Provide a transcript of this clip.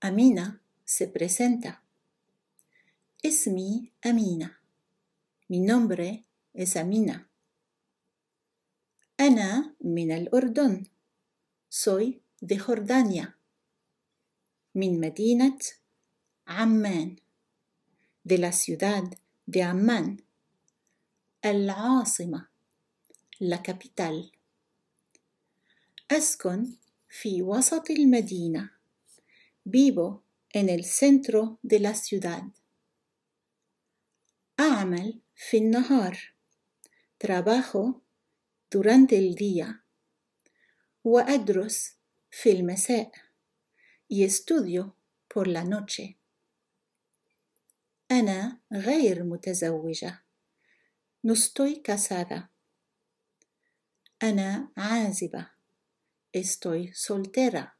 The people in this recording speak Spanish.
Amina se presenta. اسمي أمينة. Mi nombre es Amina. أنا من الأردن. Soy de Jordania. من مدينة عمان. De la ciudad de Amman. العاصمة. La capital. أسكن في وسط المدينة. Vivo en el centro de la ciudad. أعمل في النهار. Trabajo durante el día. وأدرس في المساء. Y estudio por la noche. أنا غير متزوجة. No estoy casada. أنا عازبة. Estoy soltera.